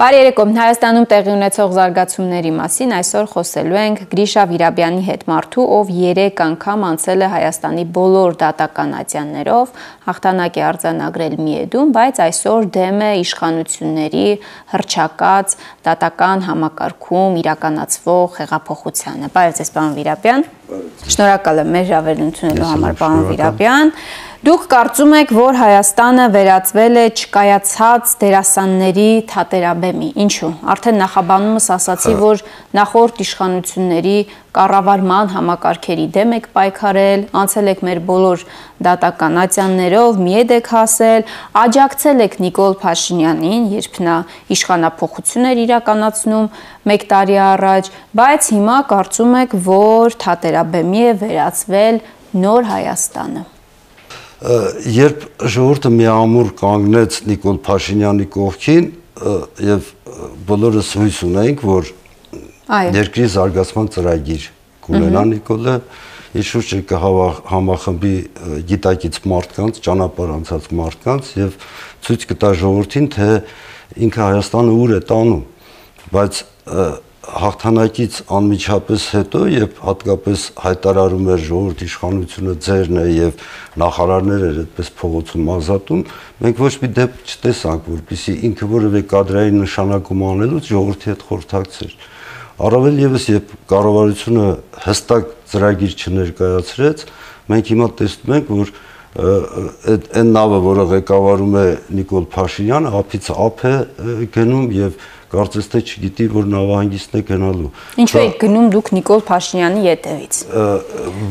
Բարի երեկո։ Հայաստանում տեղի ունեցող զարգացումների մասին այսօր խոսելու ենք Գրիշա Վիրաբյանի հետ մարդու, ով 3 անգամ անցել է Հայաստանի բոլոր դատական ատյաններով, հաղթանակ է արձանագրել Միեդում, բայց այսօր դեմ է իշխանությունների հրճակած դատական համակարգում իրականացվող հեղափոխությանը։ Բարև ձեզ, պարոն Վիրաբյան։ Շնորհակալ եմ մեր հրավերությունելու համար, պարոն Վիրաբյան։ Դուք կարծում եք, որ Հայաստանը վերածվել է չկայացած դերասանների թատերաբեմի։ Ինչու՞։ Արդեն նախաբանումս ասացի, որ նախորդ իշխանությունների կառավարման համակարգերի դեմ եք պայքարել, անցել եք մեր բոլոր դատական ատյաններով, միեդ եք հասել, աջակցել եք Նիկոլ Փաշինյանին, երբ նա իշխանապողություն էր իրականացնում 1 տարի առաջ, բայց հիմա կարծում եք, որ թատերաբեմի է վերածվել նոր Հայաստանը երբ ժողովուրդը միամուր կանգնեց Նիկոլ Փաշինյանի կողքին եւ բոլորս հույս ունեինք, որ երկրի զարգացման ծրագիր կունենա Նիկոլը, իր շուրջը կհամախմբի գիտակից մարդկանց, ճանապարհ անցած մարդկանց եւ ցույց կտա ժողովրդին, թե ինքը Հայաստանը ուր է տանում, բայց հաղթանակից անմիջապես հետո եւ հատկապես հայտարարում էր ժողովրդի իշխանությունը ձերն է եւ նախարարներ էր այդպես փողոցում ազատում մենք ոչ մի դեպք չտեսանք որպիսի ինքը որևէ կադրային նշանակում անելուց ժողովրդի հետ խորհրդակցեր առավել եւս երբ կառավարությունը հստակ ծրագիր չներկայացրեց մենք հիմա տեսնում ենք որ այդ այն նավը, որը ղեկավարում է Նիկոլ Փաշինյանը, ափից ափ է գնում եւ կարծես թե չգիտի, որ նավահանգիստն է գնալու։ Ինչու եք գնում դուք Նիկոլ Փաշինյանի ետևից։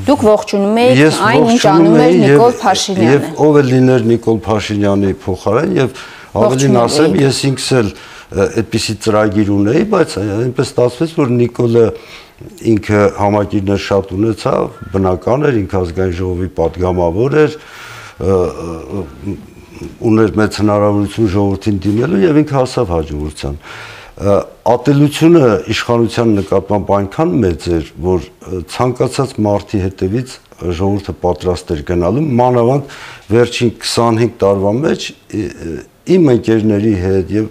Դուք ողջունում եք այն, ինչ անում էր Նիկոլ Փաշինյանը։ Եվ ով է լիներ Նիկոլ Փաշինյանի փոխարեն եւ ավելին ասեմ, ես ինքս էլ այդպիսի ծրագիր ունեի, բայց այնպես ստացվեց, որ Նիկոլը ինքը համակիրն էր շատ ունեցավ, բնական էր, ինքը ազգային ժողովի падգամավոր էր, ուներ մեծ հնարավորություն ժողովրդին դիմելու եւ ինքը հասավ հաջողության։ Ատելությունը իշխանության նկատմամբ այնքան մեծ էր, որ ցանկացած մարտի հետևից ժողովուրդը պատրաստ էր գնալու մանավանդ վերջին 25 տարվա մեջ իմ ընկերների հետ եւ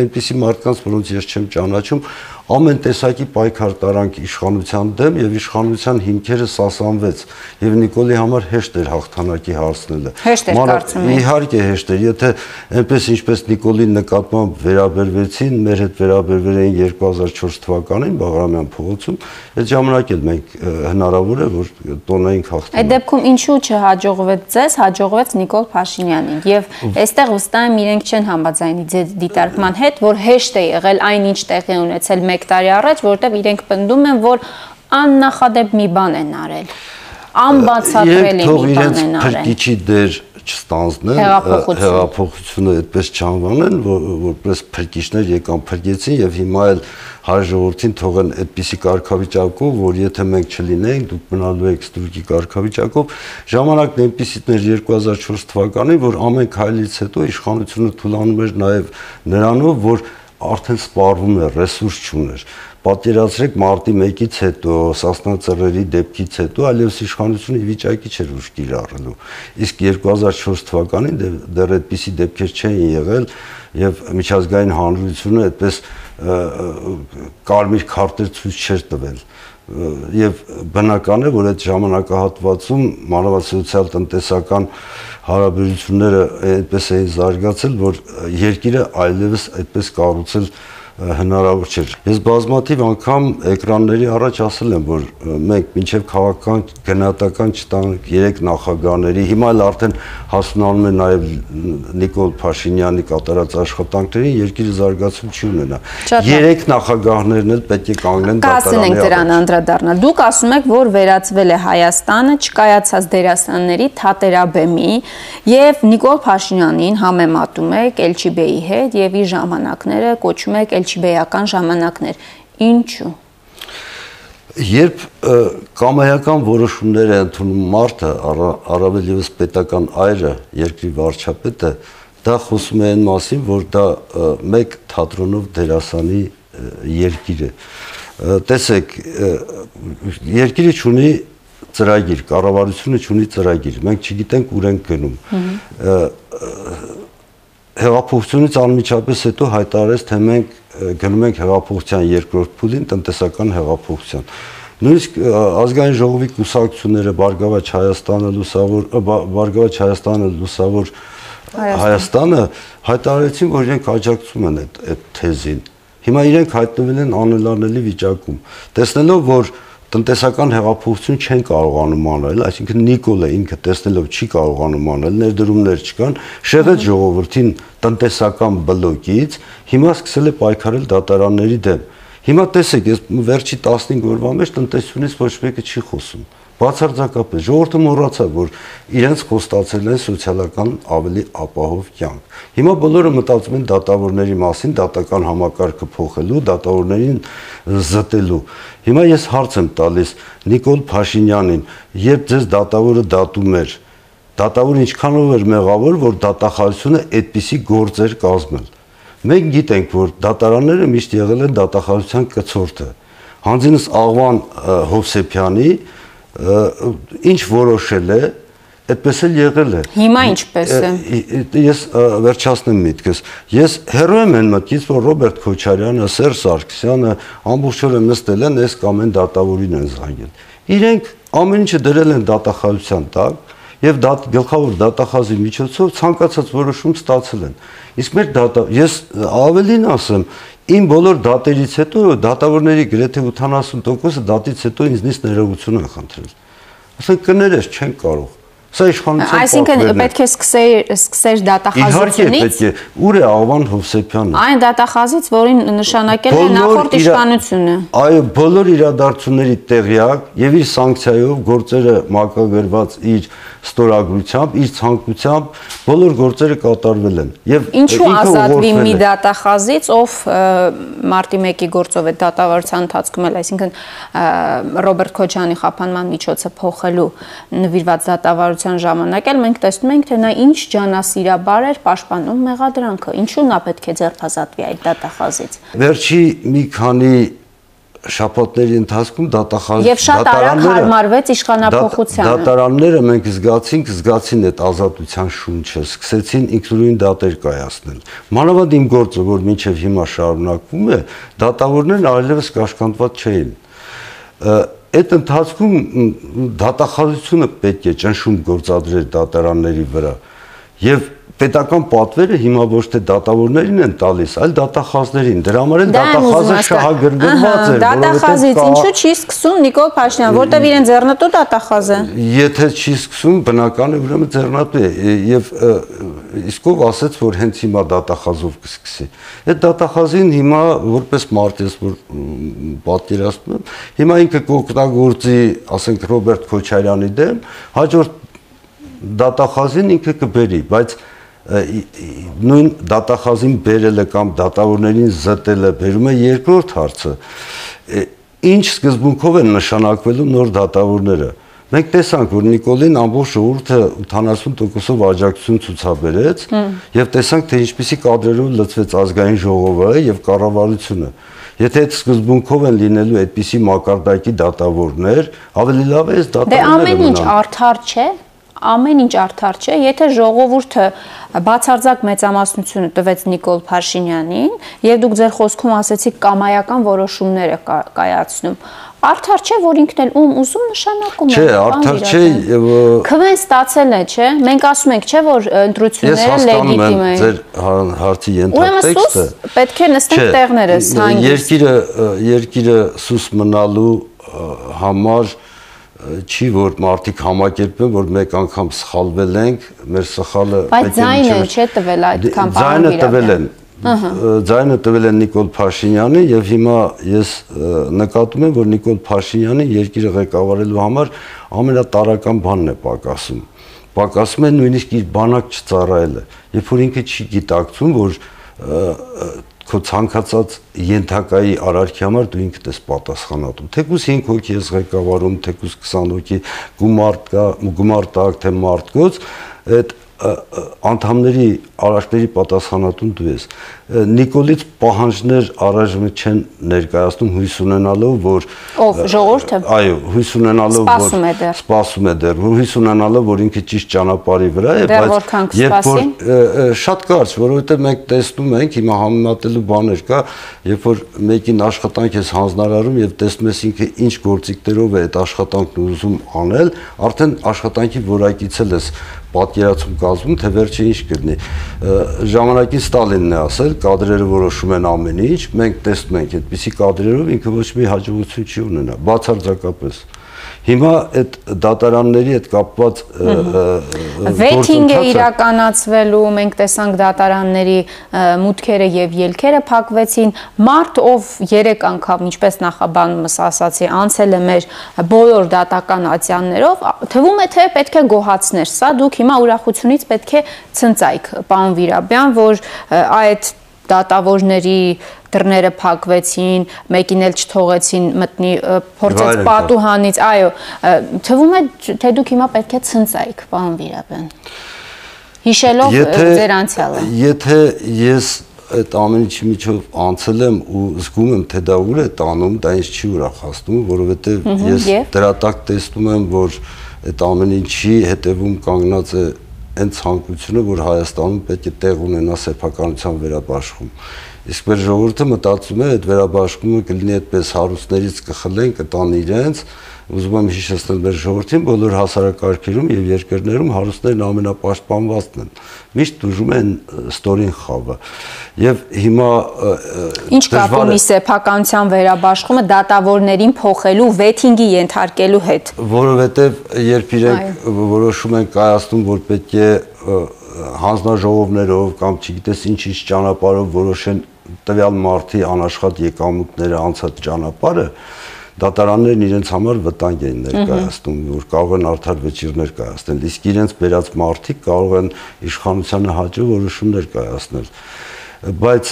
այնպիսի մարդկանց, որոնց ես չեմ ճանաչում, ամեն տեսակի պայքար տարանք իշխանության դեմ եւ իշխանության հիմքերը սասանվեց եւ Նիկոլի համար հեշտ էր հաղթանակի հասնելը։ Հեշտ էր կարծում եմ։ Իհարկե հեշտ էր, եթե այնպես ինչպես Նիկոլի նկատմամբ վերաբերվեցին, մեր հետ վերաբերվել էին 2004 թվականին Բաղրամյան փողոցում, այդ ժամանակ էլ մենք հնարավոր է որ տոնեինք հաղթանակ։ Այդ դեպքում ինչու չհաջողվեց ձեզ, հաջողվեց Նիկոլ Փաշինյանին եւ այստեղ վստահ եմ իրենք չեն համաձայնի ձեր դիտարկման հետ, որ հեշտ է եղել այն ինչ տեղի ունեցել 1 տարի առաջ, որովհետև իրենք պնդում են, որ աննախադեպ մի բան են արել։ Անբացատրելի մի բան են արել։ Փրկիչի դեր չստանձնեն հեղափոխությունը այդպես չանվանեն, որ որպես փրկիչներ եկան փրկեցին եւ հիմա էլ հայ ժողովրդին թողեն այդպիսի կարգավիճակով, որ եթե մենք չլինենք, դուք մնալու եք ստրուկի կարգավիճակով, ժամանակն այնպիսին էր 2004 թվականին, որ ամեն քայլից հետո իշխանությունը թույլանում էր նաեւ նրանով, որ արդեն սպառվում է, ռեսուրս չուներ։ Պատկերացրեք մարտի 1-ից հետո, Սասնա դեպքից հետո այլևս իշխանությունը վիճակի չէր ուժ կիրառելու։ Իսկ 2004 թվականին դեռ այդպիսի դեպքեր չէին եղել եւ միջազգային հանրությունը այդպես կարմիր քարտեր ցույց չէր տվել եւ բնական է որ այդ ժամանակահատվածում մանավանդ սոցիալ-տնտեսական հարաբերությունները այդպես էին զարգացել, որ երկիրը այլևս այդպես կառուցել հնարավոր չէր։ Ես բազմաթիվ անգամ էկրանների առաջ ասել եմ, որ մենք մինչև քաղաքական գնահատական չտանք երեք նախագահների, հիմա էլ արդեն հասունանում է նաև Նիկոլ Փաշինյանի կատարած աշխատանքներին, երկիրը զարգացում չի ունենա։ Երեք նախագահներն էլ պետք է կանգնեն դատարանի առաջ։ Կասենք դրան անդրադառնալ։ Դուք ասում եք, որ վերածվել է Հայաստանը չկայացած դերասանների թատերաբեմի եւ Նիկոլ Փաշինյանին համեմատում եք Էլչիբեի հետ եւ իր ժամանակները կոչում եք Էլչիբեական ժամանակներ։ Ինչու։ Երբ կամայական որոշումներ է ընդունում մարդը, առավել եւս պետական այրը, երկրի վարչապետը, դա խոսում է այն մասին, որ դա մեկ թատրոնով դերասանի երկիր է։ Տեսեք, երկիրը ունի ծրագիր, կառավարությունը ունի ծրագիր։ Մենք չգիտենք ուր ենք գնում հեղափոխությունից անմիջապես հետո հայտարարեց, թե մենք գնում ենք հեղափոխության երկրորդ փուլին, տնտեսական հեղափոխության։ Նույնիսկ ազգային ժողովի կուսակցությունները Բարգավաճ Հայաստանը, Լուսավոր Բարգավաճ Հայաստանը, Լուսավոր Հայաստանը հայտարարեցին, որ իրենք աջակցում են այդ այդ թեզին։ Հիմա իրենք հայտնվել են անելանելի վիճակում։ Տեսնելով, որ տնտեսական հեղափոխություն չեն կարողանում անել, այսինքն Նիկոլը ինքը տեսնելով չի կարողանում անել, ներդրումներ չկան, շեղեց ժողովրդին տնտեսական բլոկից, հիմա սկսել է պայքարել դատարանների դեմ։ Հիմա տեսեք, ես վերջի 15 օրվա մեջ տնտեսությունից ոչ մեկը չի խոսում բացարձակապես ժողովուրդը մոռացավ որ իրենց խոստացել են սոցիալական ավելի ապահով կյանք հիմա բոլորը մտածում են դատավորների մասին դատական համակարգը փոխելու դատավորներին զտելու հիմա ես հարց եմ տալիս Նիկոլ Փաշինյանին երբ ձեզ դատավորը դատում էր դատավորը ինչքանով էր մեղավոր որ դատախազությունը այդպիսի գործեր կազմել մենք գիտենք որ դատարանները միշտ եղել են դատախազության կցորդը հանձինս Աղվան Հովսեփյանի ինչ որոշել է, այդպես էլ եղել է։ Հիմա ինչպես է։ Ես վերջացնեմ միտքս։ Ես հերո եմ այն մտքից, որ Ռոբերտ Քոչարյանը, Սերժ Սարգսյանը ամբողջ օրը նստել են, այս կամ այն դատավորին են զանգել։ Իրենք ամեն ինչը դրել են դատախազության տակ եւ դա գլխավոր դատախազի միջոցով ցանկացած որոշում ստացել են։ Իսկ մեր դատա ես ավելին ասեմ, Իմ բոլոր դատերից հետո դատավորների գրեթե 80%-ը դատից հետո ինձնից ներողություն են խնդրել։ Ասենք կներես չեն կարող։ Սա իշխանության Այսինքն պետք է սկսեր սկսեր դատախազությունից։ Իհարկե պետք է։ Ուր է Աղվան Հովսեփյանը։ Այն դատախազից, որին նշանակել է նախորդ իշխանությունը։ Այո, բոլոր իրադարձությունների տեղյակ եւ իր սանկցիայով գործերը մակագրված իր ստորագրությամբ, իր ցանկությամբ բոլոր գործերը կատարվել են։ Եվ ինչու ազատվի մի դատախազից, ով մարտի 1-ի գործով է դատավարության ընթացքում էլ, այսինքն Ռոբերտ Քոչյանի խափանման միջոցը փոխելու նվիրված դատավարության ժամանակ էլ մենք տեսնում ենք, թե նա ինչ ջանասիրաբար էր պաշտպանում մեղադրանքը։ Ինչու նա պետք է ձերբազատվի այդ դատախազից։ Վերջի մի քանի շաբաթների ընթացքում դատախազ Եվ շատ արագ հարմարվեց իշխանապողությանը։ Դատարանները մենք զգացինք, զգացին այդ ազատության շունչը, սկսեցին ինքնուրույն դատեր կայացնել։ Մանավանդ իմ գործը, որ մինչև հիմա շարունակվում է, դատավորներն այլևս կաշկանդված չէին։ Այդ ընթացքում դատախազությունը պետք է ճնշում գործադրել դատարանների վրա։ Եվ պետական պատվերը հիմա ոչ թե դատավորներին են տալիս, այլ դատախազներին։ Դրա համար էլ դատախազը շահագրգռված է, դատախազից ինչու չի սկսում Նիկոլ Փաշինյան, որտեվ իրեն ձեռնտու դատախազ է։ Եթե չի սկսում, բնական է ուրեմն ձեռնտու է եւ իսկ ով ասեց, որ հենց հիմա դատախազով կսկսի։ Այդ դատախազին հիմա որպես մարդ ես որ պատկերացնում եմ, հիմա ինքը կօգտագործի, ասենք Ռոբերտ Քոչարյանի դեմ, հաջորդ դատախազին ինքը կբերի, բայց նույն դատախազին բերելը կամ դատավորներին զտելը բերում է երկրորդ հարցը. Ինչ սկզբունքով են նշանակվելու նոր դատավորները մենք տեսանք որ Նիկոլին ամբողջ ժողովուրդը 80%-ով աջակցություն ցուցաբերեց եւ տեսանք թե ինչպիսի կադրերով լծվեց ազգային ժողովը եւ կառավարությունը Եթե այդ սկզբունքով են լինելու այդպիսի մակարդակի դատավորներ, ավելի լավ է այս դե դատավորները։ Դե ամեն ինչ արդար չէ, ամեն ինչ արդար չէ, եթե ժողովուրդը բացարձակ մեծամասնությունը տվեց Նիկոլ Փաշինյանին եւ դուք ձեր խոսքում ասեցիք կամայական որոշումներ է կայացնում Արդար չէ, որ ինքն էլ ում ուզում նշանակում է։ Չէ, արդար չէ քվեն ստացել է, չէ։ Մենք ասում ենք, չէ, որ ընտրությունները լեգիտիմ են։ Ձեր հարցի ենթատեքստը։ Պետք է նստենք տեղներս հանգիստ։ Երկիրը երկիրը սուս մնալու համար չի որ մարդիկ համակերպեն որ մեկ անգամ սխալվել ենք մեր սխալը բայց ձայնը չէ տվել այդքան ձայնը տվել են. Ձայնը տվել են Նիկոլ Փաշինյանը եւ հիմա ես նկատում եմ որ Նիկոլ Փաշինյանը երկիրը ղեկավարելու համար ամենատարական բանն է պակասում պակասում է նույնիսկ իր բանակ չծառայելը երբ որ ինքը չի գիտակցում որ քո ցանկացած ենթակայի արարքի համար դու ինքդ ես պատասխանատու։ Թեկուս 5 հոգի ես ղեկավարում, թեկուս 20 հոգի գումար կա, գումար տակ թե մարդկոց, այդ անդամների արարքների պատասխանատուն դու ես։ Նիկոլից պահանջներ առայժմ չեն ներկայացնում հույս ունենալով, որ ով ժողովուրդը? այո, հույս ունենալով, որ սպասում է դեռ, հույս ունենալով, որ ինքը ճիշտ ճանապարհի վրա է, բայց երբ որ շատ կարճ, որովհետև մենք տեսնում ենք հիմա համեմատելու բաներ կա, երբ որ մեկին աշխատանք ես հանձնարարում եւ տեսնում ես ինքը ինչ գործիքներով է այդ աշխատանքն ուզում անել, արդեն աշխատանքի որակից էլ ես պատկերացում կազմում, թե վերջը ինչ կլինի։ Ժամանակին Ստալինն է ասել, կադրերը որոշում են ամեն ինչ, մենք տեսնում ենք այդպիսի կադրերով ինքը ոչ մի հաջողություն չի ունենա, բացարձակապես։ Հիմա այդ դատարանների հետ կապված վեթինգ է իրականացվելու, մենք տեսանք դատարանների մուտքերը եւ ելքերը փակվեցին։ Մարտ ով 3 անգամ, ինչպես նախաբանումս ասացի, անցել է մեր բոլոր դատական ատյաններով, թվում է թե պետք է գոհացներ։ Սա դուք հիմա ուրախությունից պետք է ցնծայք, պարոն Վիրաբյան, որ այդ դատավորների դռները փակվեցին, մեկին էլ չթողեցին մտնի, փորձեց պատուհանից, այո, թվում է թե դուք հիմա պետք է ցնծայիք, պարոն Վիրաբյան։ Հիշելով ձեր անցյալը։ Եթե ես այդ ամեն ինչի միջով անցել եմ ու զգում եմ թե դա ուր է տանում, դա ինձ չի ուրախացնում, որովհետև ես դրա տակ տեսնում եմ, որ այդ ամեն ինչի հետևում կանգնած է այն ցանկությունը, որ Հայաստանում պետք է տեղ ունենա սեփականության վերաբաշխում։ Իսկ մեր ժողովուրդը մտածում է, այդ վերաբաշխումը կլինի այդպես հարուստներից կխլեն, կտան իրենց, ուզում եմ հիշեցնել մեր ժողովրդին, բոլոր հասարակարգերում եւ երկրներում հարուստներն ամենապաշտպանվածն են։ Միշտ ուժում են ստորին խավը։ Եվ հիմա Ինչ կապ ունի սեփականության վերաբաշխումը դատավորներին փոխելու վեթինգի ենթարկելու հետ։ Որովհետեւ երբ իրենք որոշում են կայացնում, որ պետք է հանձնաժողովներով կամ չգիտես ինչ-ինչ ճանապարհով որոշեն տվյալ մարտի անաշխատ եկամուտները անցած ճանապարհը, դատարաններն իրենց համար վտանգ են ներկայացնում, որ կարող են արդար վճիրներ կայացնել, իսկ իրենց բերած մարտիկ կարող են իշխանությանը հաջող որոշումներ կայացնել բայց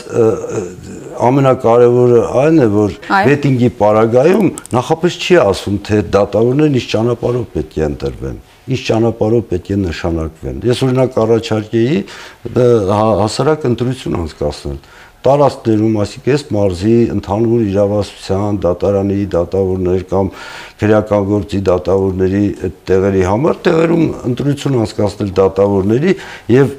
ամենակարևորը այն է որ վետինգի պարագայում նախապես չի ասում թե դատավորներն ինչ ճանապարհով պետք է ընտրվեն ինչ ճանապարհով պետք է նշանակվեն ես օրինակ առաջարկեի հասարակ ընտրություն անցկացնել տարածքներում, այսինքն այս մարզի ընդհանուր իրավասության դատարանի դատավորներ կամ քրեական գործի դատավորների այդ տեղերի համար տեղերում ընտրություն անցկացնել դատավորների եւ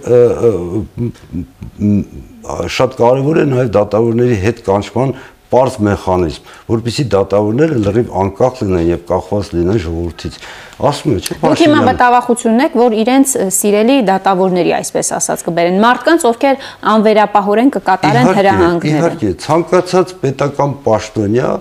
շատ կարեւոր է նաեւ դատավորների հետ կանչման པարզ մեխանիզմ, որպեսզի դատավորները լրիվ անկախ լինեն եւ կախված լինեն ժողովրդից։ Ասում եմ, չէ՞, Դուք հիմա մտավախություն եք, որ իրենց սիրելի դատավորների, այսպես ասած, կբերեն մարդկանց, ովքեր անվերապահորեն կկատարեն հրահանգները։ Իհարկե, ցանկացած պետական պաշտոնյա,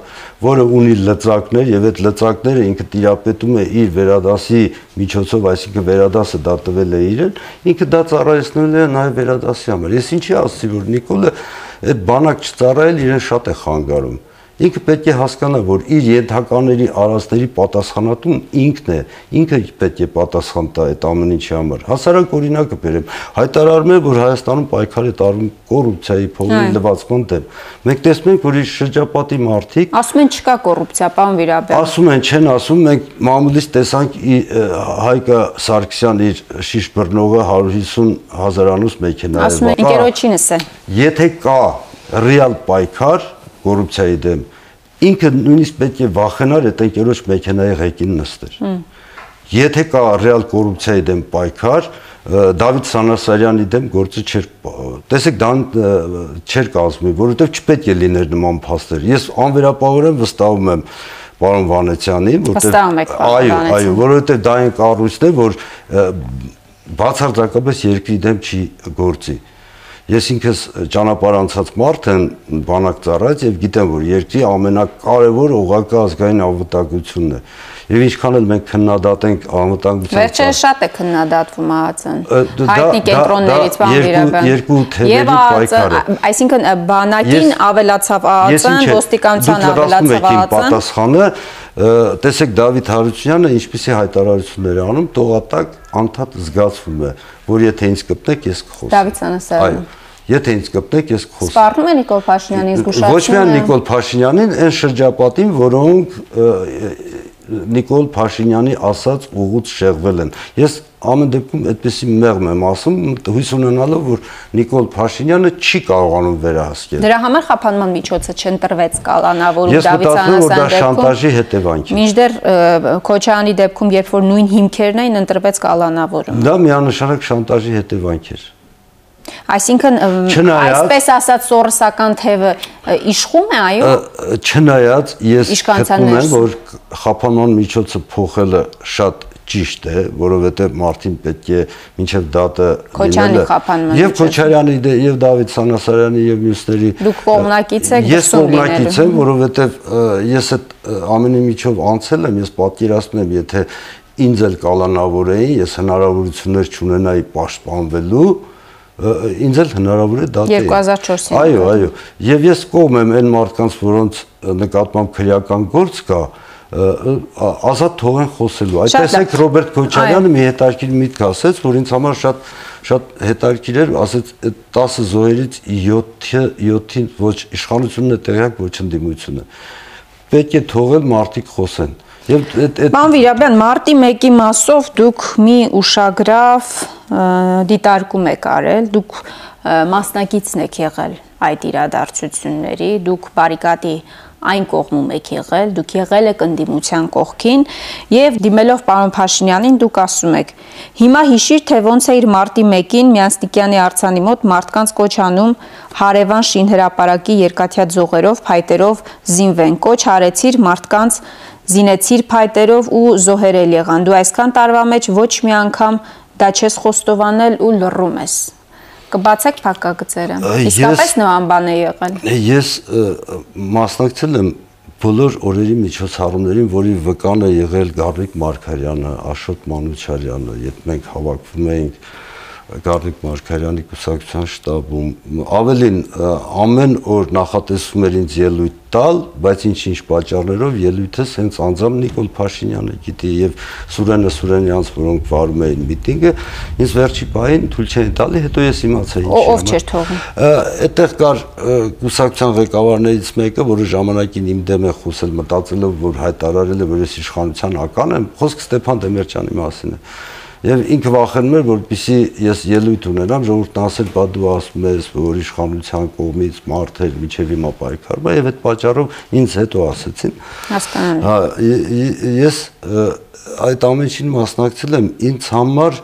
որը ունի լծակներ եւ այդ լծակները ինքը տիրապետում է իր վերադասի միջոցով, այսինքն վերադասը դա տվել է իրեն, ինքը դա ծառայեցնել է նաեւ վերադասի համար։ Ես ինչի ասացի, որ Նիկոլը այդ բանակ չծառայել իրեն շատ է խանգարում ինքը պետք է հասկանա, որ իր ենթականների արածների պատասխանատուն ինքն է, ինքը պետք է պատասխան տա այդ ամեն ինչի համար։ Հասարակ օրինակը բերեմ, հայտարարում է, որ Հայաստանում պայքար է տարվում կոռուպցիայի փողի լվացման դեմ։ Մենք տեսնում ենք, որ իր շրջապատի մարդիկ ասում են չկա կոռուպցիա, պարոն Վիրաբյան։ Ասում են, չեն ասում, մենք մամուլից տեսանք Հայկա Սարգսյան իր շիշ բռնողը 150 հազարանոց մեքենա է։ Ասում են ընկերոջինս է։ Եթե կա ռեալ պայքար կոռուպցիայի դեմ, ինքը նույնիսկ պետք է վախենար այդ ընկերոջ մեքենայի ղեկին նստեր։ Եթե կա ռեալ կոռուպցիայի դեմ պայքար, Դավիթ Սանասարյանի դեմ գործը չէր տեսեք դա չէր կազմի, որովհետև չպետք է լիներ նման փաստեր։ Ես անվերապահորեն վստահում եմ պարոն Վանեցյանին, որովհետև այո, այո, որովհետև դա այն կառույցն է, որ բացարձակապես երկրի դեմ չի գործի։ Ես ինքս ճանապարհ անցած մարդ եմ բանակ ծառայած եւ գիտեմ, որ երկրի ամենակարևոր օղակը ազգային անվտանգությունն է։ Եվ ինչքան էլ մենք քննադատենք անվտանգության Վերջերս շատ է քննադատվում ԱԱՑ-ն։ Հայտնի կենտրոններից բան վերաբան։ Երկու թևերի պայքար է։ Այսինքն բանակին ավելացավ ԱԱՑ-ն, ոստիկանության ավելացավ ԱԱՑ-ն։ Պատասխանը տեսեք Դավիթ Հարությունյանը ինչպեսի հայտարարություններ է անում, տողատակ անդադ զգացվում է, որ եթե ինձ կպնեք, ես կխոսեմ։ Դավիթ Սանասարյանը։ Եթե ինձ կպնեք, ես կխոսեմ։ Սպառնում է Նիկոլ Փաշինյանին զգուշացնում։ Ոչ միայն Նիկոլ Փաշինյանին, այն շրջապատին, որոնք Նիկոլ Փաշինյանի ասած ուղուց շեղվել են։ Ես ամեն դեպքում այդպեսի մեղմ եմ ասում, հույս ունենալով, որ Նիկոլ Փաշինյանը չի կարողանում վերահսկել։ Դրա համար խափանման միջոցը չընտրվեց կալանավորում Դավիթ Անասյան դեպքում։ Մինչդեռ Քոչարյանի դեպքում, երբ որ նույն հիմքերն էին, ընտրվեց կալանավորում։ Դա միանշանակ շանտաժի հետևանք էր։ Այսինքն այսպես ասած սորսական թևը իշխում է, այո։ Չնայած ես գտնում եմ, որ խափանման միջոցը փոխելը շատ ճիշտ է, որովհետև Մարտին պետք է մինչև դատը խափանումը եւ Քոչարյանի դե, եւ Դավիթ Սանասարյանի եւ մյուսների Դուք կողմնակից եք Ես կողմնակից եմ, որովհետև ես այդ ամենի միջով անցել եմ, ես պատկերացնում եմ, եթե ինձ էլ կալանավորեին, ես հնարավորություններ չունենայի պաշտպանվելու, ինձ էլ հնարավոր է դա 2004-ին։ Այո, այո։ Եվ ես կողմ եմ այն մարդկանց, որոնց նկատմամբ քրեական գործ կա, ազատ թողեն խոսելու։ Այդ տեսեք Ռոբերտ Քոչարյանը մի հետարքիր միտք ասեց, որ ինձ համար շատ շատ հետարքիր էր, ասեց 10 զոհերից 7-ը 7-ին ոչ իշխանությունն է տեղյակ, ոչ ընդդիմությունը։ Պետք է թողել մարդիկ խոսեն։ Եվ այդ Ման Վիրաբյան, մարտի 1-ի մասով դուք մի ուշագրավ դիտարկում եք արել, դուք մասնակիցն եք եղել այդ իրադարձությունների, դուք բարիկադի այն կողմում եք եղել, դուք եղել եք ընդդիմության կողքին եւ դիմելով պարոն Փաշինյանին դուք ասում եք. Հիմա հիշիր թե ոնց է իր մարտի 1-ին Մյանստիկյանի արցանի մոտ մարդկանց կոչ անում հարևան շինհրապարակի երկաթյա ձողերով, փայտերով զինվեն։ Կոչ արեցիր մարդկանց զինեցիր փայտերով ու զոհերել եղան։ Դու այսքան տարվա մեջ ոչ մի անգամ դա չես խոստովանել ու լռում ես կբացեք փակագծերը։ Իսկապես նման բան է եղել։ Ես մասնակցել եմ բոլոր օրերի միջոցառումներին, որի վկան է եղել Գարիկ Մարկարյանը, Աշոտ Մանուչարյանը, երբ մենք հավաքվում էինք Գարիկ Մարկարյանի կուսակցության շտաբում ավելին ամեն օր նախատեսում էր ինձ ելույթ տալ, բայց ինչ-ինչ պատճառներով ելույթը հենց անձամբ Նիկոլ Փաշինյանը գիտի եւ Սուրենը Սուրենյանց, որոնք վարում էին միտինգը, ինձ վերջի պահին թույլ չէին տալի, հետո ես իմացա ինչ։ Ով չէր թողում։ Այդտեղ կար կուսակցության ղեկավարներից մեկը, որը ժամանակին իմ դեմ է խոսել, մտածելով, որ հայտարարել է, որ ես իշխանության ական եմ, խոսքը Ստեփան Դեմիրճյանի մասին է Եվ ինքը վախենում էր, որպեսի ես ելույթ ունենամ, ժողովուրդն ասել, բա դու ասում ես, որ իշխանության կողմից մարդեր միջև հիմա պայքարում եւ այդ պատճառով ինձ հետո ասեցին։ Հասկանալի։ Հա, ես այդ ամենին մասնակցել եմ ինձ համար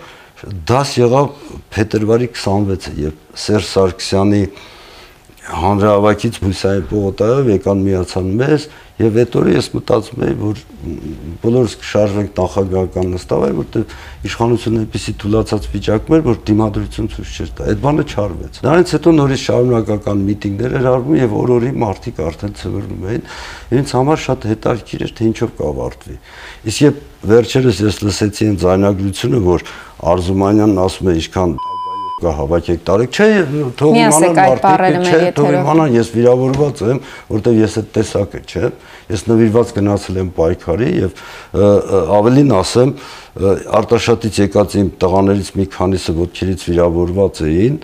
դաս եղավ փետրվարի 26-ը, երբ Սերժ Սարգսյանի հանրահավաքից Բույսային պողոտայով եկան միացան մեզ Եվ այդ օրը ես մտածում էի, որ բոլորս կշարժվենք նախագահական նստավայր, որտեղ իշխանությունը այնպեսի թուլացած վիճակում էր, որ դիմադրություն ցույց չէր տա։ Այդ բանը չարվեց։ Դրանից հետո նորից շարունակական միտինգներ էր արվում եւ օր-օրի մարդիկ արդեն ծվրնում էին։ Ինձ համար շատ հետաքրքիր էր, թե ինչով կավարտվի։ Իսկ երբ վերջերս ես լսեցի այն ձայնագրությունը, որ Արզումանյանն ասում է, ինչքան կա հավաքեք տարեք, չէ, թող իմանան մարդիկ, չէ, թող իմանան ես վիրավորված եմ, որտեվ ես այդ տեսակը, չէ, ես նվիրված գնացել եմ պայքարի եւ ավելին ասեմ, Արտաշատից եկած իմ տղաներից մի քանիսը ոդքերից վիրավորված էին,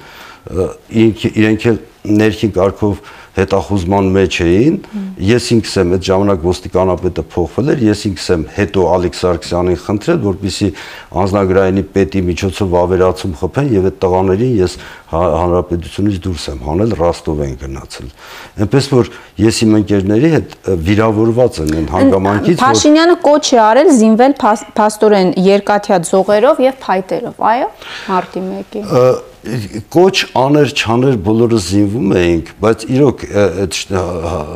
իրենք էլ ներքին կարգով հետախուզման մեջ էին ես ինքս եմ այդ ժամանակ ոստիկանապետը փոխվել էր ես ինքս եմ հետո Ալեքս Սարգսյանին խնդրել որպեսի անznագրայինի պետի միջոցով ավերացում խփեն եւ այդ տղաներին ես հանրապետությունից դուրս եմ հանել Ռոստով են գնացել այնպես որ ես իմ ընկերների հետ վիրավորված եմ այն հանգամանքից որ Փաշինյանը կոչ է արել զինվել փաստորեն երկաթյա ձողերով եւ փայտերով այո մարտի 1-ի կոչ աներ չաներ բոլորը զինվում էինք, բայց իրոք այդ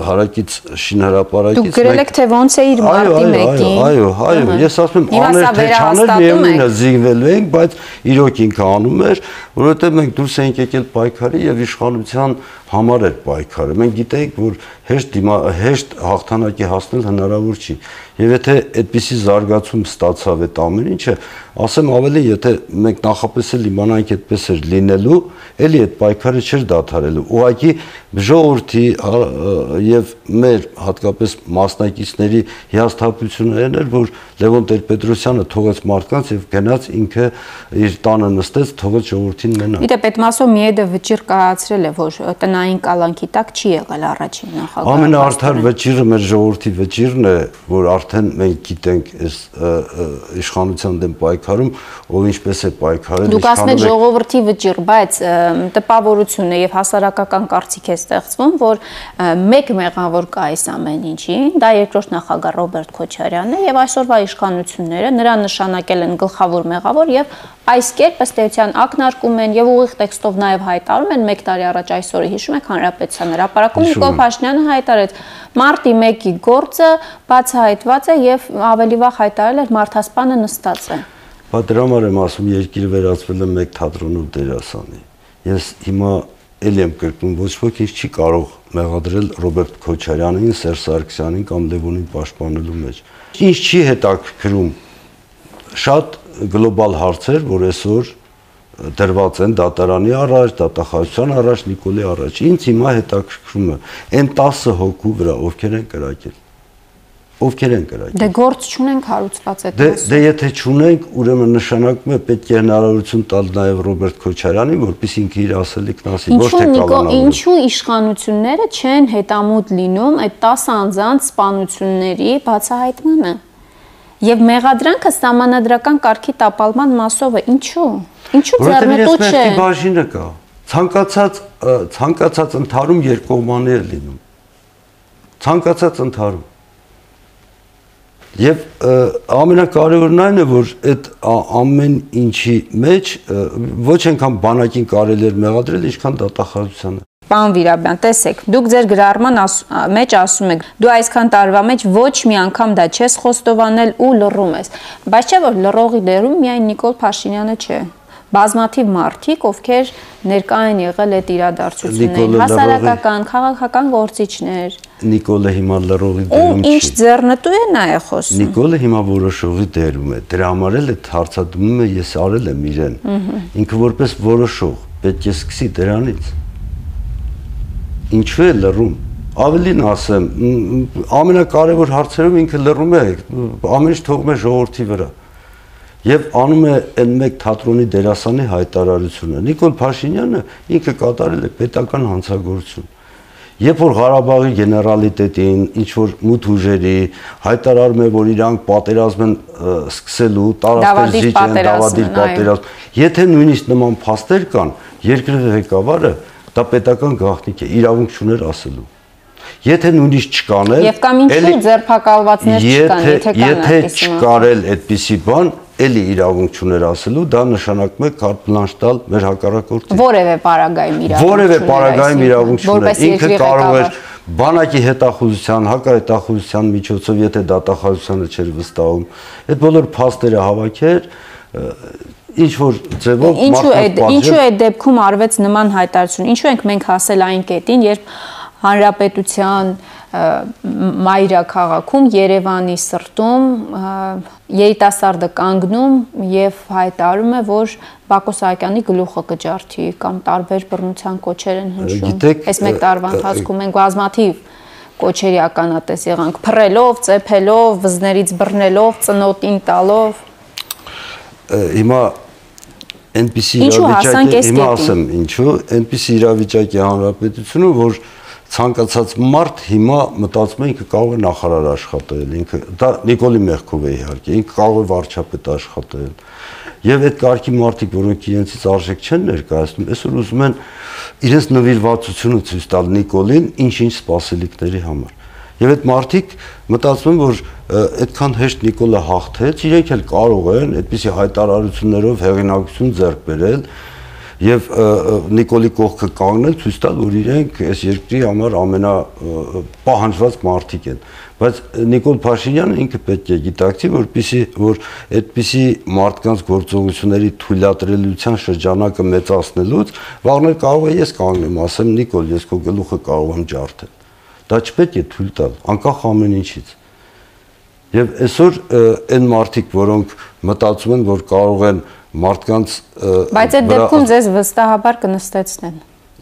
հարակից շինհրապարակից Դուք գրել եք թե ոնց է իր մարտի 1-ին։ Այո, այո, ես ասում եմ աներ թե չաներ միևնույնն է զինվելու ենք, բայց իրոք ինքը անում էր, որովհետև մենք դուրս էինք եկել պայքարի եւ իշխանության համար էր պայքարը։ Մենք գիտեինք, որ հեշտ հեշտ հաղթանակի հասնել հնարավոր չի։ Եվ եթե այդպիսի զարգացում ստացավ այդ ամեն ինչը, ասեմ ավելի, եթե մենք նախապես իմանանք այդպես էր լինելու, էլի այդ պայքարը չէր դադարելու։ Ուղղակի ժողովրդի եւ մեր հատկապես մասնակիցների հիասթափություններն էր, որ Լևոն Տեր-Պետրոսյանը թողեց մարդկանց եւ գնաց ինքը իր տանը նստեց, թողեց ժողովրդին մենակ։ Գիտե Պետմասով Միեդը վճիռ կայացրել է, որ տնային կալանքի տակ չի եղել առաջին նախագահը։ Ամենաարդար վճիռը մեր ժողովրդի վճիռն է, որ արդեն մենք գիտենք այս իշխանության դեմ պայքարում ով ինչպես է պայքարել Դուք ասում եք ժողովրդի վճիռ, բայց տպավորություն է եւ հասարակական կարծիք է ստեղծվում, որ մեկ մեղավոր կա այս ամեն ինչի, դա երկրորդ նախագահ Ռոբերտ Քոչարյանն է եւ այսօրվա իշխանությունները նրան նշանակել են գլխավոր մեղավոր եւ այս կերպ ըստ էության ակնարկում են եւ ուղիղ տեքստով նաեւ հայտարարում են 1 տարի առաջ այսօրը հիշում եք հանրապետության հրապարակում Նիկոլ Փաշինյանը հայտարարեց մարտի 1-ի գործը բացահայտված է եւ ավելի վաղ հայտարարել էր մարդասպանը նստած է Բա դրա համար եմ ասում երկիրը վերածվել է մեկ թատրոնու դերասանի ես հիմա ել եմ կրկնում ոչ ոք ինչ չի կարող մեղադրել Ռոբերտ Քոչարյանին, Սերժ Սարգսյանին կամ Լևոնին պաշտպանելու մեջ։ Ինչ չի հետաքրքրում շատ գլոբալ հարցեր, որ այսօր դրված են դատարանի առաջ, դատախազության առաջ, Նիկոլի առաջ։ Ինձ հիմա հետաքրքրում է այն 10 հոգու վրա ովքեր են կրակել։ Ովքեր են կրակել։ Դե գործ չունենք հարուցված այդ Դե դե եթե չունենք, ուրեմն նշանակում է պետք է հնարավորություն տալ նաև Ռոբերտ Քոչարյանին, որպես ինքը իր ասելիքն ասի, ոչ թե կալանալու։ Ինչու իշխանությունները չեն հետամուտ լինում այդ 10 անձանց սպանությունների բացահայտմանը։ Եվ մեղադրանքը համանadrական կարգի տապալման մասով է։ Ինչու՞։ Ինչու ձեռնտու չէ։ Որտեղ բաժինը կա։ Ցանկացած ցանկացած ընթարում երկկողմանի է լինում։ Ցանկացած ընթարում։ Եվ ամենակարևորն այն է, որ այդ ամեն ինչի մեջ ոչ այնքան բանակին կարելի էր մեղադրել, ինչքան դատախազությանը։ Պարոն Վիրաբյան, տեսեք, դուք ձեր գրառման մեջ ասում եք, դու այսքան տարվա մեջ ոչ մի անգամ դա չես խոստովանել ու լռում ես։ Բայց չէ որ լռողի դերում միայն Նիկոլ Փաշինյանը չէ բազմաթիվ մարդիկ, ովքեր ներկա են եղել այդ իրադարձություններին, հասարակական, քաղաքական գործիչներ։ Նիկոլը հիմա լրողի դերում չի։ Ու ինչ ձեռնտու է նա է խոսում։ Նիկոլը հիմա որոշողի դերում է։ Դրա համար էլ այդ հարցադրումը ես արել եմ իրեն։ Ինքը որպես որոշող պետք է սկսի դրանից ինչու է լռում? Ավելին ասեմ ամենակարևոր հարցերում ինքը լռում է ամեն ինչ թողում է ժողովրդի վրա եւ անում է այն մեկ թատրոնի դերասանի հայտարարությունը Նիկոլ Փաշինյանը ինքը կատարել է պետական հանցագործություն Երբ որ Ղարաբաղի գեներալիտետին, ինչ որ մութ ուժերի հայտարարում է, որ իրանք պատերազմ են սկսելու, տարածքներ զիջեն, դավադիր պատերազմ, եթե նույնիսկ նման փաստեր կան, երկրի ղեկավարը Դա պետական գաղտնիք է, իրավունք չուներ ասելու։ Եթե նույնիսկ չկանել, եւ կամ ինչու ձերբակալվածներ չկան, եթե կան Եթե չկարել այդպիսի բան, էլի իրավունք չուներ ասելու, դա նշանակում է կարտ բլանշ տալ մեր հակառակորդին։ Որևէ պարագայում իրավունք Որևէ պարագայում իրավունք չուներ։ Ինքը կարող էր բանակի հետախուզության, հակահետախուզության միջոցով, եթե դատախազությանը չէր վստահում, այդ բոլոր փաստերը հավաքեր, ինչ որ ձևով ինչու է ինչու է դեպքում արվեց նման հայտարարություն? Ինչու ենք մենք հասել այն կետին երբ հանրապետության մայրաքաղաքում Երևանի սրտում երիտասարդը կանգնում եւ հայտարարում է որ Բակո Սահակյանի գլուխը կջարդի կամ տարբեր բռնության կոչեր են հնչում այս մեկ տարվա ընթացքում են բազմաթիվ կոչերի ականատես եղանք փռելով, ծեփելով, վզներից բռնելով, ծնոտին տալով հիմա այնպիսի իրավիճակ է, հիմա ասեմ ինչու, այնպիսի իրավիճակ է հանրապետությունը, որ ցանկացած մարդ հիմա մտածում է ինքը կարող է նախարար աշխատել, ինքը դա Նիկոլի Մեղքով է իհարկե, ինքը կարող է վարչապետ աշխատել։ Եվ այդ կարգի մարդիկ, որոնք իրենցից արժեք չեն ներկայացնում, այսօր ուզում են իրենց նվիրվածությունը ցույց տալ Նիկոլին ինչ-ինչ սպասելիքների համար։ Եվ այդ մարդիկ մտածում են, որ այդքան հեշտ Նիկոլը հաղթեց, իրենք էլ կարող են այդպիսի հայտարարություններով հեղինակություն ձեռք բերել եւ Նիկոլի կողքը կանգնել ցույց տալ, որ իրենք այս երկրի համար ամենա պահանջված մարդիկ են։ Բայց Նիկոլ Փաշինյանը ինքը պետք է գիտակցի, որպիսի որ այդպիսի մարդկանց գործողությունների թույլատրելիության շրջանակը մեծացնելուց վաղներ կարող է ես կանգնեմ, ասեմ Նիկոլ, ես քո գլուխը կարող եմ ջարդել։ Դա չպետք է թույլ տալ, անկախ ամեն ինչից։ Եվ այսօր այն մարդիկ, որոնք մտածում են, որ կարող են մարդկանց Բայց այդ դեպքում ձեզ վստահաբար կնստեցնեն։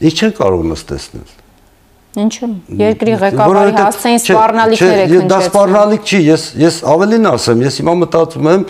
Ինչ չեն կարող նստեցնել։ Ինչու՞։ Երկրի ղեկավարի հասցեին սպառնալիքներ եք հնչեցնում։ Դա սպառնալիք չի, ես ես ավելին ասեմ, ես հիմա մտածում եմ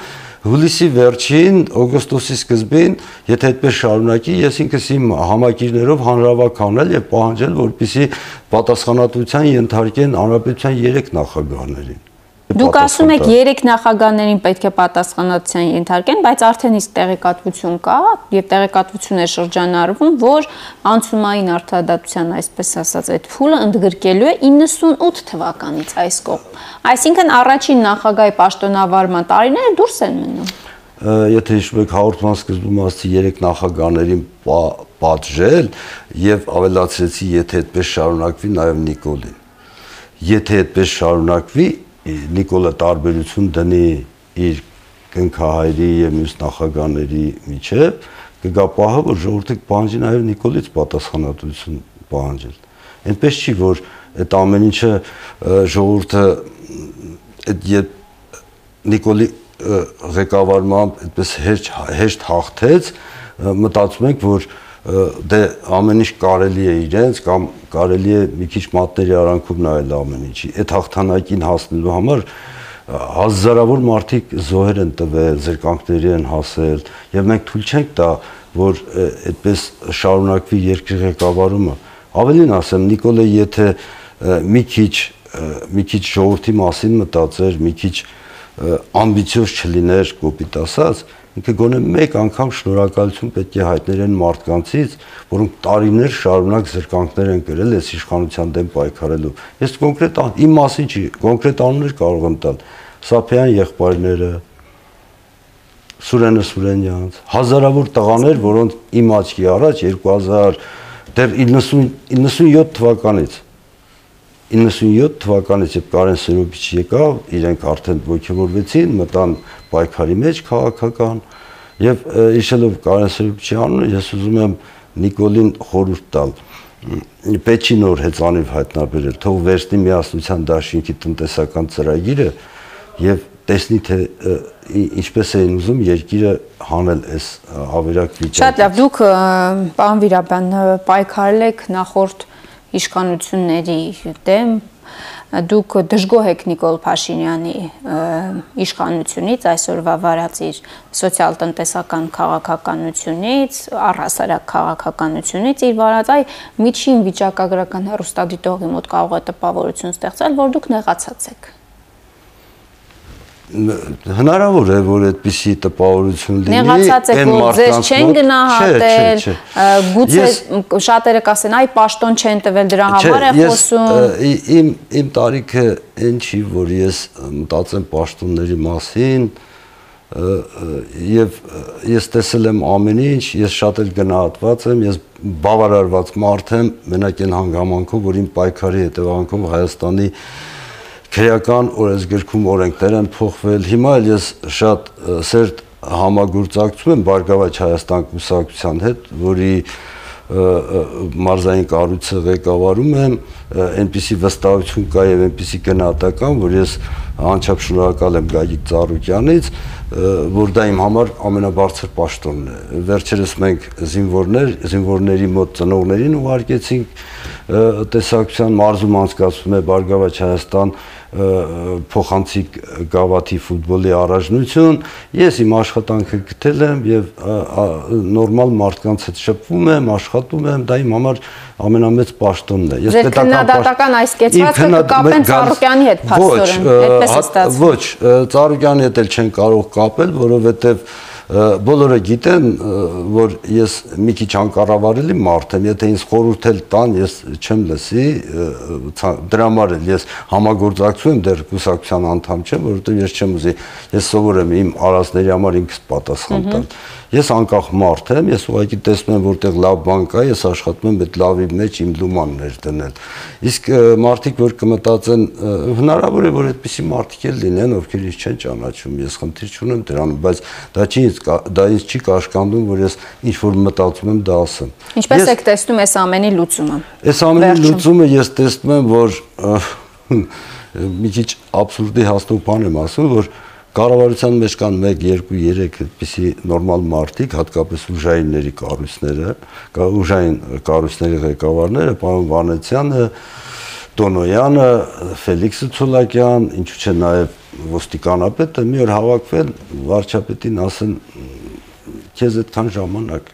հուլիսի վերջին, օգոստոսի սկզբին, եթե այդպես շարունակի, ես ինքս իմ համակիրներով հանրավակ անել եւ պահանջել, որպիսի պատասխանատվության ենթարկեն հանրապետության 3 նախագահներին Դուք ասում եք երեք նախագահներին պետք է պատասխանատվության ենթարկեն, բայց արդեն իսկ տեղեկատվություն կա եւ տեղեկատվություն է շրջանառվում, որ անցումային արդարադատության, այսպես ասած, այդ փուլը ընդգրկելու է 98 թվականից այս կողմ։ Այսինքն առաջին նախագահի պաշտոնավարման տարիները դուրս են մնում եթե հիշում եք հաղորդման սկզբում ասացի երեք նախագահներին պատժել եւ ավելացրեցի եթե այդպես շարունակվի նաեւ Նիկոլին եթե այդպես շարունակվի Նիկոլը տարբերություն դնի իր կնքահայրի եւ մյուս նախագահների միջև կգա պահը որ ժողովուրդը պահանջի նաեւ Նիկոլից պատասխանատվություն պահանջել այնպես չի որ այդ ամեն ինչը ժողովուրդը այդ երբ Նիկոլի ղեկավարմամբ այդպես հեշտ հեշտ հաղթեց մտածում ենք որ դե ամեն ինչ կարելի է իրենց կամ կարելի է մի քիչ մատների արանքով նայել ամեն ինչի։ Այդ հաղթանակին հասնելու համար հազարավոր մարդիկ զոհեր են տվել, զրկանքների են հասել, եւ մենք թույլ չենք տա, որ այդպես շարունակվի երկրի ղեկավարումը։ Ավելին ասեմ, Նիկոլը եթե մի քիչ մի քիչ ժողովրդի մասին մտածեր, մի քիչ ամբիցիոզ չլիներ, կոպիտ ասած, ինքը գոնե մեկ անգամ շնորհակալություն պետք է հայտներ են մարդկանցից, որոնք տարիներ շարունակ զրկանքներ են կրել այս իշխանության դեմ պայքարելու։ Ես կոնկրետ իմ մասին չի, կոնկրետ անուններ կարող եմ տալ։ Սափյան եղբայրները, Սուրենը Սուրենյանց, հազարավոր տղաներ, որոնց իմ աչքի առաջ 2000 դեռ 90 97 թվականից 97 թվականից երբ Կարեն Սերոբիչ եկավ, իրենք արդեն ողջորվեցին, մտան պայքարի մեջ քաղաքական եւ իշելով Կարեն Սերոբիչի անունը ես ուզում եմ Նիկոլին խորհուրդ տալ Պեչի նոր հեծանիվ հայտնաբերել, թող վերցնի միասնության դաշինքի տնտեսական ծրագիրը եւ տեսնի թե ինչպես էին ուզում երկիրը հանել այս ավերակ վիճակը։ Շատ լավ, դուք պարոն Վիրաբյան պայքարել եք նախորդ իշխանությունների դեմ դուք դժգոհ եք Նիկոլ Փաշինյանի իշխանությունից այսօրվա վարածիր սոցիալ-տնտեսական քաղաքականությունից, առհասարակ քաղաքականությունից իր վարած այ միջին վիճակագրական հեռուստադիտողի մոտ կարող է տպավորություն ստեղծել, որ դուք նեղացած եք հնարավոր է որ այդպիսի տպավորություն լինի նեղացած եք որ ձեզ չեն գնահատել գուցե շատերը կասեն այ պաշտոն չեն տվել դրա համար է խոսում իմ իմ տարիքը այն չի որ ես մտածեմ պաշտոնների մասին եւ ես տեսել եմ ամեն ինչ ես շատ էլ գնահատված եմ ես բավարարված մարդ եմ մենակ այն հանգամանքով որ իմ պայքարի հետևանքով Հայաստանի քրեական օրենսգրքում օրենքներ են փոխվել։ Հիմա էլ ես շատ սերտ համագործակցում եմ Բարգավաճ Հայաստան կուսակցության հետ, որի մարզային կառույցը ղեկավարում եմ, այնպիսի վստահություն կա եւ այնպիսի գնահատական, որ ես անչափ շնորհակալ եմ Գագիկ Ծառուկյանից, որ դա իմ համար ամենաբարձր պաշտոնն է։ Վերջերս մենք զինվորներ, զինվորների մոտ ծնողներին ուղարկեցինք տեսակցության մարզում անցկացվում է Բարգավաճ Հայաստան փոխանցիկ գավաթի ֆուտբոլի առաջնություն, ես իմ աշխատանքը գտել եմ եւ նորմալ մարդկանց հետ շփվում եմ, աշխատում եմ, դա իմ համար ամենամեծ պաշտոնն է։ Ես պետական քննադատական այս կեցվածքը կկապեն Ծառուկյանի հետ փաստորեն, այդպես է ստացվում։ Ոչ, Ծառուկյանի հետ էլ չեն կարող կապել, որովհետեւ բոլորը գիտեն, որ ես մի քիչ անկառավարելի մարդ եմ, եթե ինձ խորհուրդ էլ տան, ես չեմ լսի, դրա համար էլ ես համագործակցում եմ դեռ կուսակցության անդամ չեմ, որովհետև ես չեմ ուզի, ես սովոր եմ իմ արածների համար ինքս պատասխան տալ։ Ես անկախ մարդ եմ, ես ուղղակի տեսնում եմ, որտեղ լավ բան կա, ես աշխատում եմ այդ լավի մեջ իմ լուման ներդնել։ Իսկ մարդիկ, որ կմտածեն, հնարավոր է, որ այդպիսի մարդիկ էլ լինեն, ովքեր ինձ չեն ճանաչում, ես խնդիր չունեմ դրանում, բայց դա չի ինձ դա ինձ չի կաշկանդում, որ ես ինչ որ մտածում եմ, դա ասեմ։ Ինչպես եք տեսնում այս ամենի լուծումը։ Այս ամենի լուծումը ես տեսնում եմ, որ մի քիչ абսուրդի հասնող բան եմ ասում, որ Կառավարության մեջ կան 1, 2, 3 այդպիսի նորմալ մարդիկ, հատկապես ուժայինների կառույցները, կա ուժային կառույցների ղեկավարները, պարոն Վանեցյանը, Տոնոյանը, Ֆելիքսը Ցոլակյան, ինչու՞ չէ նաև ոստիկանապետը մի օր հավաքվել վարչապետին ասեն քեզ այդքան ժամանակ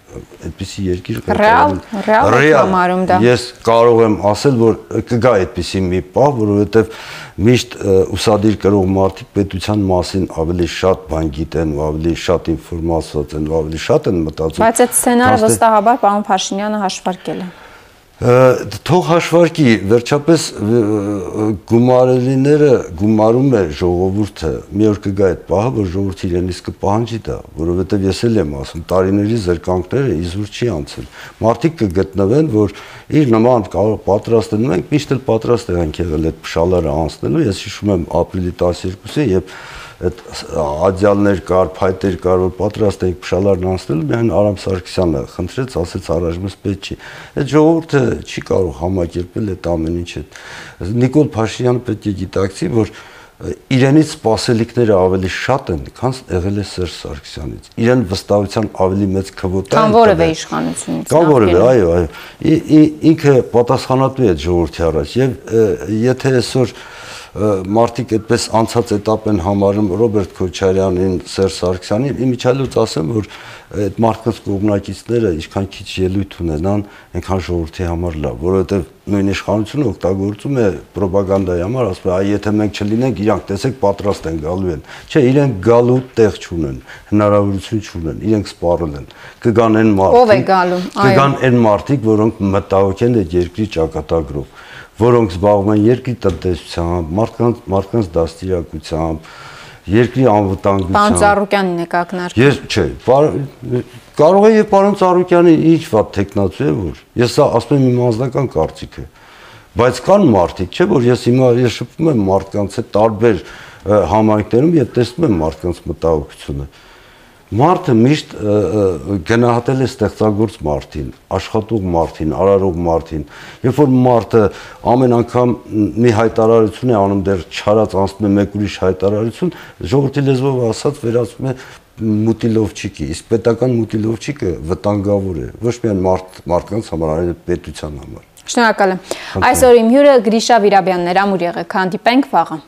այդպիսի երկիր ռեալ ռեալ ես կարող եմ ասել որ կգա այդպիսի մի պահ որովհետև միշտ ուսադիր կրող մարդիկ պետության մասին ավելի շատ բան գիտեն ու ավելի շատ ինֆորմացված են ու ավելի շատ են մտածում բայց այդ սցենարը վստահաբար պարոն Փաշինյանը հաշվարկել է թող հաշվարկի վերջապես գումարելիները գումարում է ժողովուրդը մի օր կգա այդ պահը որ ժողովուրդը իրենից կպահանջի դա որովհետև ես էլ եմ ասում տարիների զրկանքները իզուր չի անցել մարդիկ կգտնվեն որ իր նման կարող պատրաստ են մենք միշտ էլ պատրաստ ենք եղել այդ փշալարը անցնելու ես հիշում եմ ապրիլի 12-ը եւ այդ ադյալներ կար, փայտեր կար, որ պատրաստ էիք փշալարն անցնել, միայն Արամ Սարգսյանը խնդրեց, ասեց առաջմս պետք չի։ Այդ ժողովուրդը չի կարող համակերպել այդ ամեն ինչը։ Նիկոլ Փաշինյանը պետք է գիտակցի, որ իրենից սпасելիքները ավելի շատ են, քան եղել է Սերժ Սարգսյանից։ Իրեն վստահության ավելի մեծ քվոտա է։ Կամ որևէ իշխանությունից։ Կամ որևէ, այո, այո։ Ինքը պատասխանատու է ժողովրդի առաջ եւ եթե այսօր և, և, և, և, և, և, և, և, և, մարդիկ այդպես անցած этап են համարում Ռոբերտ Քոչարյանին, Սերժ Սարգսյանին, իմիջիալուց ասեմ, որ այդ մարդկանց կողմնակիցները ինչքան քիչ ելույթ ունենան, այնքան ժողովրդի համար լավ, որովհետև նույն իշխանությունը օգտագործում է ռոպագանդայի համար, ասում է, այ եթե մենք չլինենք, իրանք տեսեք պատրաստ են գալու են։ Չէ, իրենք գալու տեղ չունեն, հնարավորություն չունեն, իրենք սպառել են։ Կգան այն մարդիկ, ով է գալու, այո։ Կգան այն մարդիկ, որոնք մտահոգ են այդ երկրի ճակատագրով որոնք զբաղվում են երկրի տնտեսությամբ, մարդկանց մարդկանց դաստիարակությամբ, երկրի անվտանգությամբ։ Պարոն Ծառուկյանին եք ակնարկում։ Ես չէ, կարող է եւ պարոն Ծառուկյանի ինչ վատ տեխնացու է որ։ Ես սա ասում եմ իմ անձնական կարծիքը։ Բայց կան մարդիկ, չէ՞ որ ես հիմա ես շփվում եմ մարդկանց հետ տարբեր համայնքներում եւ տեսնում եմ մարդկանց մտահոգությունը Մարդը միշտ գնահատել է ստեղծագործ մարդին, աշխատող մարդին, արարող մարդին։ Երբ որ մարդը ամեն անգամ մի հայտարարություն է անում, դեռ չարած անցնում է մեկ ուրիշ հայտարարություն, ժողովրդի լեզվով ասած վերածվում է մուտիլովչիկի, իսկ պետական մուտիլովչիկը վտանգավոր է, ոչ միայն մարդ մարդկանց համար, այլ պետության համար։ Շնորհակալ եմ։ Այսօր իմ հյուրը Գրիշա Վիրաբյանն էր, ամուր եղեք, հանդիպենք վաղը։